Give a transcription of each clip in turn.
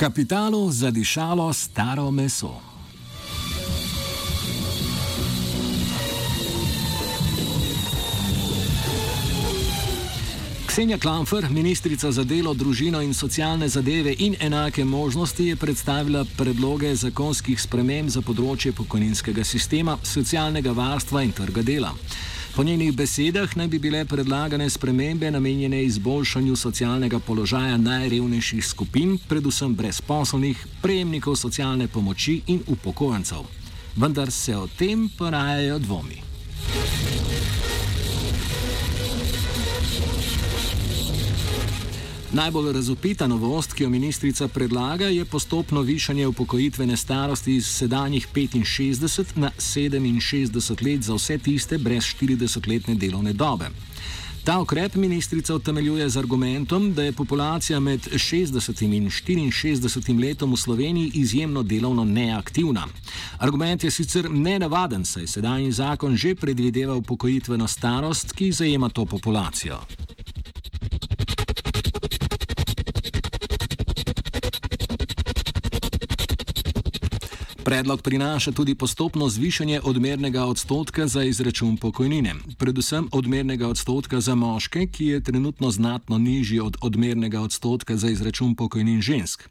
Kapitalu zadišalo staro meso. Ksenja Klamfer, ministrica za delo, družino in socialne zadeve in enake možnosti, je predstavila predloge zakonskih sprememb za področje pokojninskega sistema, socialnega varstva in trga dela. Po njenih besedah naj bi bile predlagane spremembe namenjene izboljšanju socialnega položaja najrevnejših skupin, predvsem brezposobnih, prejemnikov socialne pomoči in upokojencev. Vendar se o tem porajajo dvomi. Najbolj razupita novost, ki jo ministrica predlaga, je postopno višanje upokojitvene starosti iz sedanjih 65 na 67 let za vse tiste brez 40-letne delovne dobe. Ta ukrep ministrica utemeljuje z argumentom, da je populacija med 60 in 64 letom v Sloveniji izjemno delovno neaktivna. Argument je sicer nenavaden, saj sedajni zakon že predvideva upokojitveno starost, ki zajema to populacijo. Predlog prinaša tudi postopno zvišanje odmernega odstotka za izračun pokojnine, predvsem odmernega odstotka za moške, ki je trenutno znatno nižji od odmernega odstotka za izračun pokojnin žensk.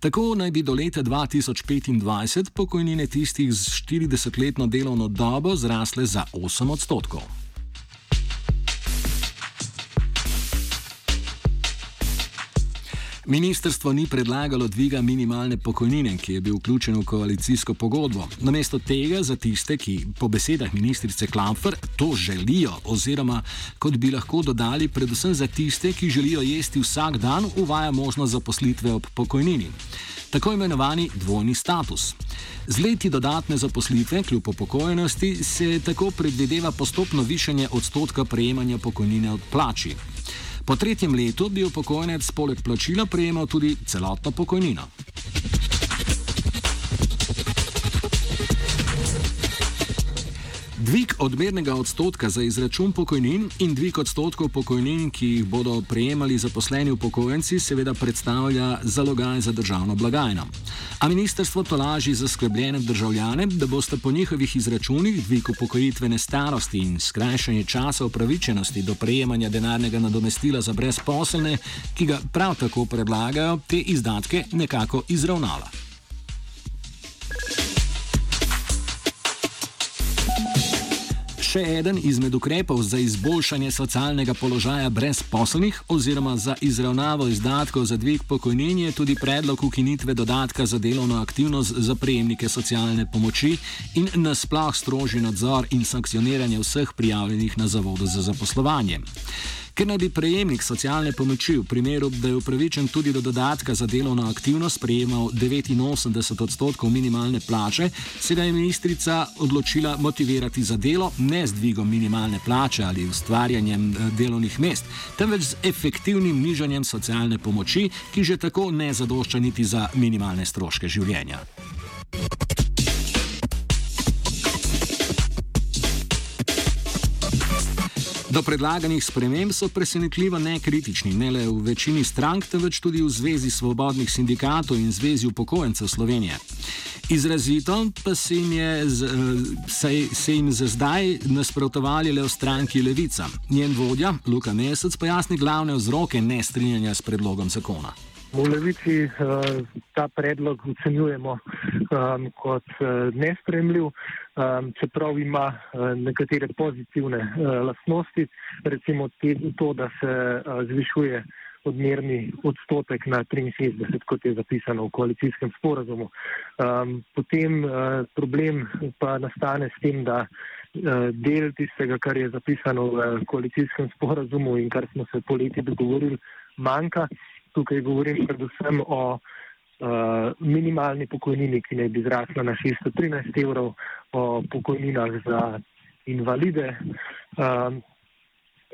Tako naj bi do leta 2025 pokojnine tistih z 40-letno delovno dobo zrasle za 8 odstotkov. Ministrstvo ni predlagalo dviga minimalne pokojnine, ki je bil vključen v koalicijsko pogodbo. Namesto tega za tiste, ki po besedah ministrice Klamfer to želijo, oziroma kot bi lahko dodali, predvsem za tiste, ki želijo jesti vsak dan, uvaja možnost zaposlitve ob pokojnini. Tako imenovani dvojni status. Z leti dodatne zaposlitve, kljub upokojenosti, se tako predvideva postopno višanje odstotka prejemanja pokojnine od plači. Po tretjem letu bi upokojenec poleg plačila prejemal tudi celotno pokojnino. Dvig odmernega odstotka za izračun pokojnin in dvig odstotkov pokojnin, ki jih bodo prejemali zaposleni upokojenci, seveda predstavlja zalogaj za državno blagajno. A ministrstvo to laži za skrbljene državljane, da boste po njihovih izračunih dvig upokojitvene starosti in skrajšanje časa upravičenosti do prejemanja denarnega nadomestila za brezposelne, ki ga prav tako predlagajo, te izdatke nekako izravnala. Še eden izmed ukrepov za izboljšanje socialnega položaja brezposelnih oziroma za izravnavo izdatkov za dvig pokojnin je tudi predlog ukinitve dodatka za delovno aktivnost za prejemnike socialne pomoči in nasploh strožji nadzor in sankcioniranje vseh prijavljenih na zavodu za zaposlovanje. Ker naj bi prejemnik socialne pomoči v primeru, da je upravičen tudi do dodatka za delovno aktivnost, prejemal 89 odstotkov minimalne plače, se ga je ministrica odločila motivirati za delo ne z dvigom minimalne plače ali ustvarjanjem eh, delovnih mest, temveč z efektivnim nižanjem socialne pomoči, ki že tako ne zadošča niti za minimalne stroške življenja. Do predlaganih sprememb so presenetljivo nekritični ne le v večini strank, temveč tudi v Zvezi svobodnih sindikatov in Zvezi upokojencev Slovenije. Izrazito pa se jim je eh, se, se jim za zdaj nasprotovali le v stranki Levica. Njen vodja, Luka Mesec, pojasni glavne vzroke nestrinjanja s predlogom zakona. V Levici uh, ta predlog ocenjujemo um, kot uh, nespremljiv, um, čeprav ima uh, nekatere pozitivne uh, lastnosti, recimo te, to, da se uh, zvišuje odmerni odstotek na 63, kot je zapisano v koalicijskem sporazumu. Um, potem uh, problem pa nastane s tem, da del tistega, kar je zapisano v koalicijskem sporazumu in kar smo se poleti dogovorili, manjka tukaj govorim predvsem o uh, minimalni pokojnini, ki naj bi zrasla na 613 evrov, o pokojninah za invalide um,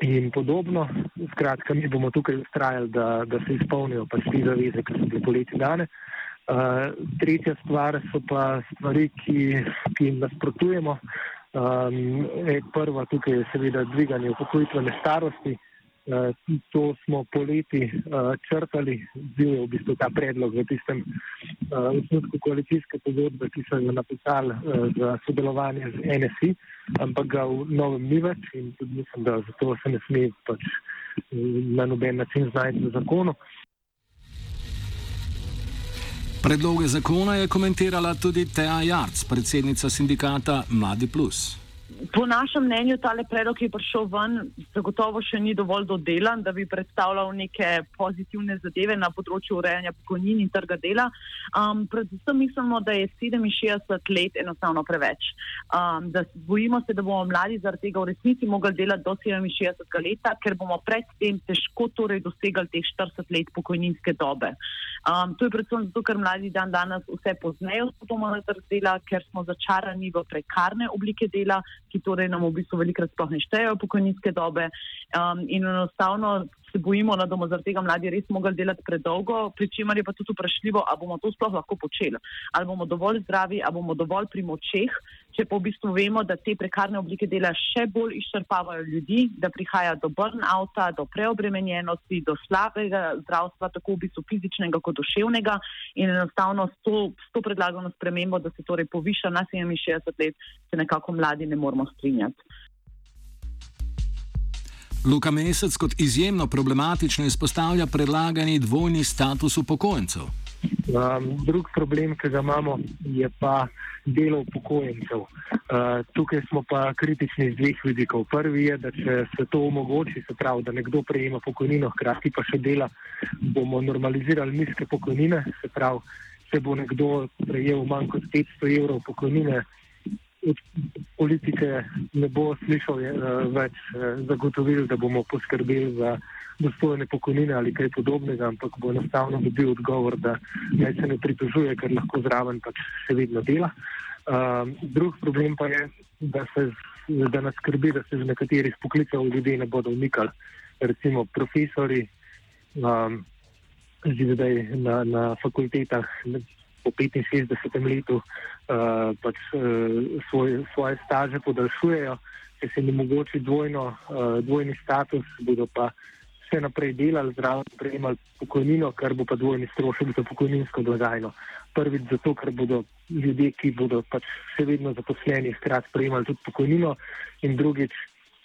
in podobno. Skratka, mi bomo tukaj ustrajali, da, da se izpolnijo pač te zaveze, ki so bile poleti dane. Uh, tretja stvar so pa stvari, ki, ki jim nasprotujemo. Um, prva tukaj je seveda dviganje upokojitvene starosti. Uh, to smo poleti uh, črtali, bil je v bistvu ta predlog v tistem uh, osnutku koalicijske pogodbe, ki so jo napisali za sodelovanje z NSI, ampak ga v novem ni več in tudi mislim, da zato se ne sme pač na noben način znajti v zakonu. Predloge zakona je komentirala tudi Teja Jarc, predsednica sindikata Mladi Plus. Po našem mnenju, ta predlog, ki je prišel ven, zagotovo še ni dovolj dodelan, da bi predstavljal neke pozitivne zadeve na področju urejanja pokojnin in trga dela. Um, predvsem mislimo, da je 67 let enostavno preveč. Um, bojimo se, da bomo mladi zaradi tega v resnici mogli delati do 67 let, ker bomo predtem težko torej dosegali teh 40 let pokojninske dobe. Um, to je predvsem zato, ker mladi dan danes vse pozneje vstopamo na trg dela, ker smo začarani v prekarne oblike dela ki torej nam v bistvu velikrat sploh ne štejejo pokojninske dobe. Um, in enostavno se bojimo, da bomo zaradi tega mladi res mogli delati predolgo, pri čemer je pa tudi vprašljivo, ali bomo to sploh lahko počeli. Ali bomo dovolj zdravi, ali bomo dovolj pri močeh, če pa v bistvu vemo, da te prekarne oblike dela še bolj izčrpavajo ljudi, da prihaja do burnouta, do preobremenjenosti, do slabega zdravstva, tako v bistvu fizičnega kot duševnega. In enostavno s to, s to predlagano spremembo, da se torej poviša na 67 let, se nekako mladi ne moramo strinjati. Luka Mesec kot izjemno problematično izpostavlja predlagani dvojni status upokojencev. Um, drug problem, ki ga imamo, je pa delo upokojencev. Uh, tukaj smo pa kritični iz dveh vidikov. Prvi je, da če se to omogoči, se pravi, da nekdo prejema pokojnino, hkrati pa še dela, bomo normalizirali nizke pokojnine. Se pravi, če bo nekdo prejel manj kot 500 evrov pokojnine, od politike ne bo slišal je, uh, več uh, zagotovil, da bomo poskrbeli za dostojne pokojnine ali kaj podobnega, ampak bo enostavno dobil odgovor, da naj se ne pritožuje, ker lahko zraven pač še vedno dela. Uh, drug problem pa je, da, se, da nas skrbi, da se z nekaterih poklicev ljudje ne bodo umikali. Recimo profesori, um, zdaj na, na fakultetah po 65 letu uh, pač, uh, svoj, svoje staže podaljšujejo, če se jim omogoči dvojno, uh, dvojni status, bodo pa vse naprej delali, zraven prejemali pokojnino, kar bo pa dvojni strošek za pokojninsko blagajno. Prvič zato, ker bodo ljudje, ki bodo pač še vedno zaposleni, hkrati prejemali tudi pokojnino, in drugič,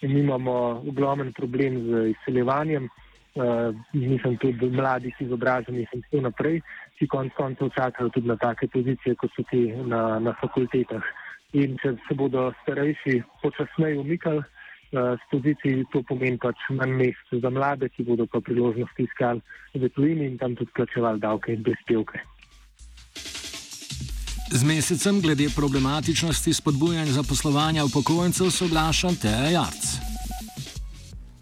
imamo ogromen problem z izseljevanjem uh, nisem tudi mladih izobraženih in tako naprej, ki konec koncev čakajo tudi na take pozicije, kot so ti na, na fakultetah. In če se bodo starejši počasneje umikali uh, z pozicij, to pomeni pač manj mest za mlade, ki bodo pa priložnost iskali v tujini in tam tudi plačevali davke in prispevke. Z mesecem glede problematičnosti spodbujanja zaposlovanja upokojencev se oglaša Teja Jarc.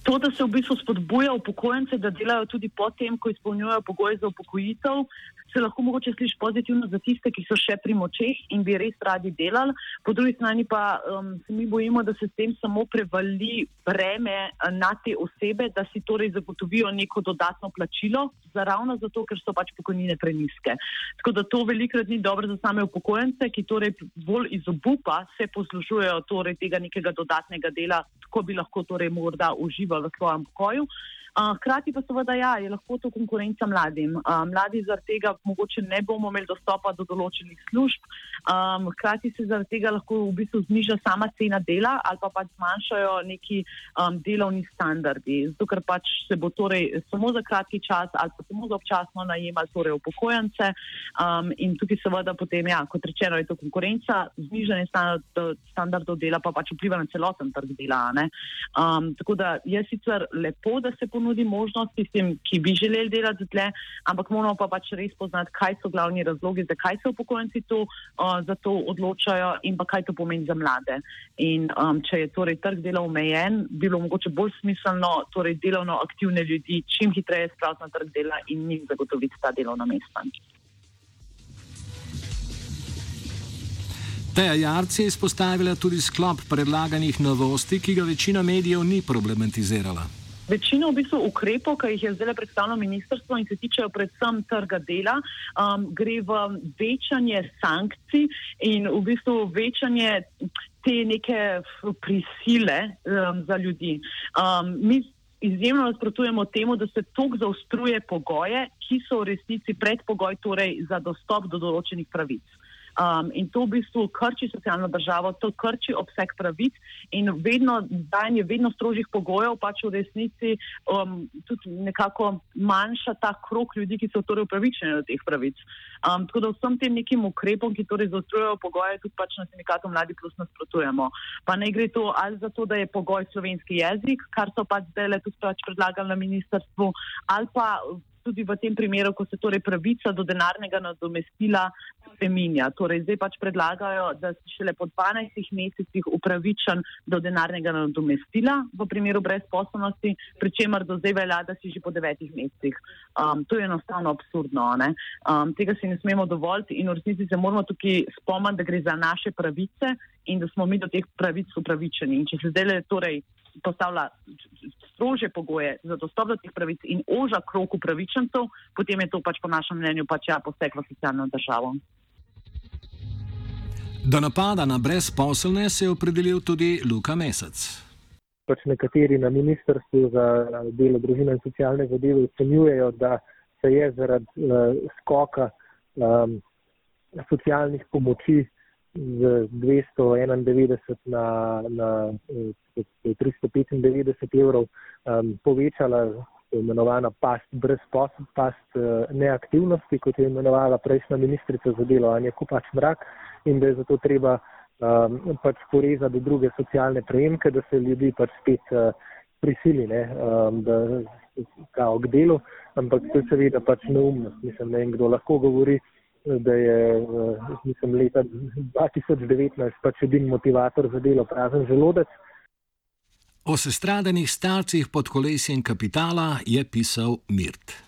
To, da se v bistvu spodbuja upokojence, da delajo tudi potem, ko izpolnjujejo pogoje za upokojitev, se lahko mogoče sliši pozitivno za tiste, ki so še pri močeh in bi res radi delali. Po drugi strani pa um, se mi bojimo, da se s tem samo prevali breme uh, na te osebe, da si torej zagotovijo neko dodatno plačilo, ravno zato, ker so pač pokojnine preniske. Tako da to velikrat ni dobro za same upokojence, ki torej bolj iz obupa se poslužujejo torej tega nekega dodatnega dela, ko bi lahko torej morda uživali v svojem pokoju. Hkrati pa seveda ja, je lahko to konkurenca mladim. Mladi zaradi tega mogoče ne bomo imeli dostopa do določenih služb, hkrati se zaradi tega lahko v bistvu zniža sama cena dela ali pa pač zmanjšajo neki um, delovni standardi. Zato, ker pač se bo torej samo za kratki čas ali pa samo za občasno najemali torej upokojence um, in tukaj seveda potem, ja, kot rečeno, je to konkurenca, znižanje standardov, standardov dela pa pač vpliva na celoten trg dela. Um, tako da je sicer lepo, da se ponudi možnost tistim, ki bi želeli delati tle, ampak moramo pa pač res poznati, kaj so glavni razlogi, zakaj se upokojenci to, uh, za to odločajo in pa kaj to pomeni za mlade. In um, če je torej trg dela omejen, bi bilo mogoče bolj smiselno torej delovno aktivne ljudi čim hitreje spraviti na trg dela in njim zagotoviti ta delovna mesta. Teja Jarc je izpostavila tudi sklop predlaganih novosti, ki ga večina medijev ni problematizirala. Večina v bistvu ukrepov, ki jih je zdaj predstavilo ministrstvo in se tičejo predvsem trga dela, um, gre v večanje sankcij in v bistvu večanje te neke prisile um, za ljudi. Um, mi izjemno nasprotujemo temu, da se tok zaostruje pogoje, ki so v resnici predpogoj torej za dostop do določenih pravic. Um, in to v bistvu krči socialno državo, to krči obseg pravic in vedno dajanje vedno strožjih pogojev pač v resnici um, tudi nekako manjša ta krok ljudi, ki so torej upravičeni do teh pravic. Um, tako da vsem tem nekim ukrepom, ki torej zaostrujejo pogoje, tudi pač na sindikatu Mladi Plus nasprotujemo. Pa ne gre to ali za to, da je pogoj slovenski jezik, kar so pač zdaj le tudi pač predlagali na ministrstvu, ali pa tudi v tem primeru, ko se torej pravica do denarnega nadomestila spreminja. Torej, zdaj pač predlagajo, da si šele po 12 mesecih upravičen do denarnega nadomestila v primeru brezposobnosti, pri čemer do zdaj velja, da si že po 9 mesecih. Um, to je enostavno absurdno. Um, tega si ne smemo dovoliti in v resnici se moramo tukaj spomniti, da gre za naše pravice in da smo mi do teh pravic upravičeni. In če se zdaj torej postavlja strože pogoje za dostop do teh pravic in oža krok upravičencev, potem je to pač po našem mnenju pač ja poseg v socialno državo. Do napada na brezposelne se je opredelil tudi Luka Mesec. Pač nekateri na ministrstvu za delo, družino in socialne zadeve ocenjujejo, da se je zaradi uh, skoka um, socialnih pomoči z 291 na, na 395 eh, evrov um, povečala imenovana past brezposob, past uh, neaktivnosti, kot je imenovala prejšnja ministrica za delo Anja Kupač Mrak in da je zato treba um, pač porezati druge socialne prejemke, da se ljudi pač spet uh, prisili, ne, um, da kao k delu, ampak to je seveda pač neumnost. Mislim, ne vem, kdo lahko govori, da je mislim, leta 2019 pač edin motivator za delo prazen želodec. O sestradanih starcih pod kolesjem kapitala je pisal Mirt.